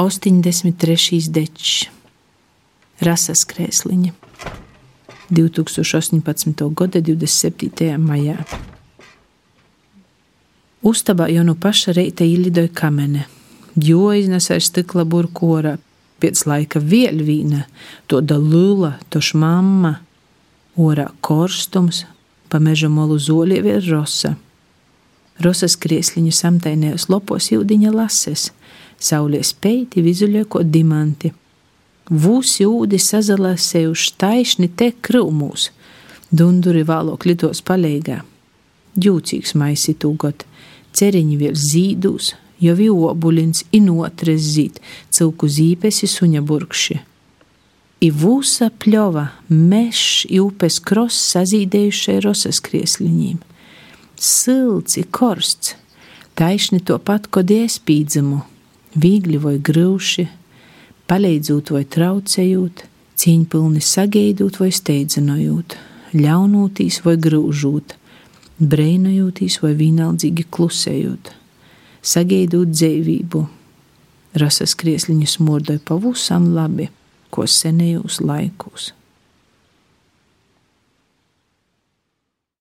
83. dečs, Rasas krēsliņa, 2018. gada 27. maijā. Uztabā jau no paša reita ielidoja kamene, jo iznesēja stikla burkora, pēc laika vielvīna, to dalula, toš mamma, orā korstums, pa meža molu zoļie ir rosa. Rosas kriesliņu samtainējos lopos jūdiņa lases, saulē speiti vizuļie ko dimanti. Vūsi ūdi sazalasējuši taisni te krūmūs, dunduri vālok litos palīgā. Jūcīgs maisi tūgot, ceriņi vēl zīdūs, jo viobuļins inotres zīt, cilku zīpesi suņa burkši. I vūsa pļova, mešs, upes kross sazīdējušai rosas kriesliņiem. Silci, korsts, taisni to pat, kod iespīdzamu, viegli vai grūši, palīdzot vai traucējot, cīņpilni sagaidot vai steidzinojot, ļaunotīs vai grūžot, breinojotīs vai vienaldzīgi klusējot, sagaidot dzīvību. Rasas kriesliņas mordoja pavusam labi, ko senējos laikos.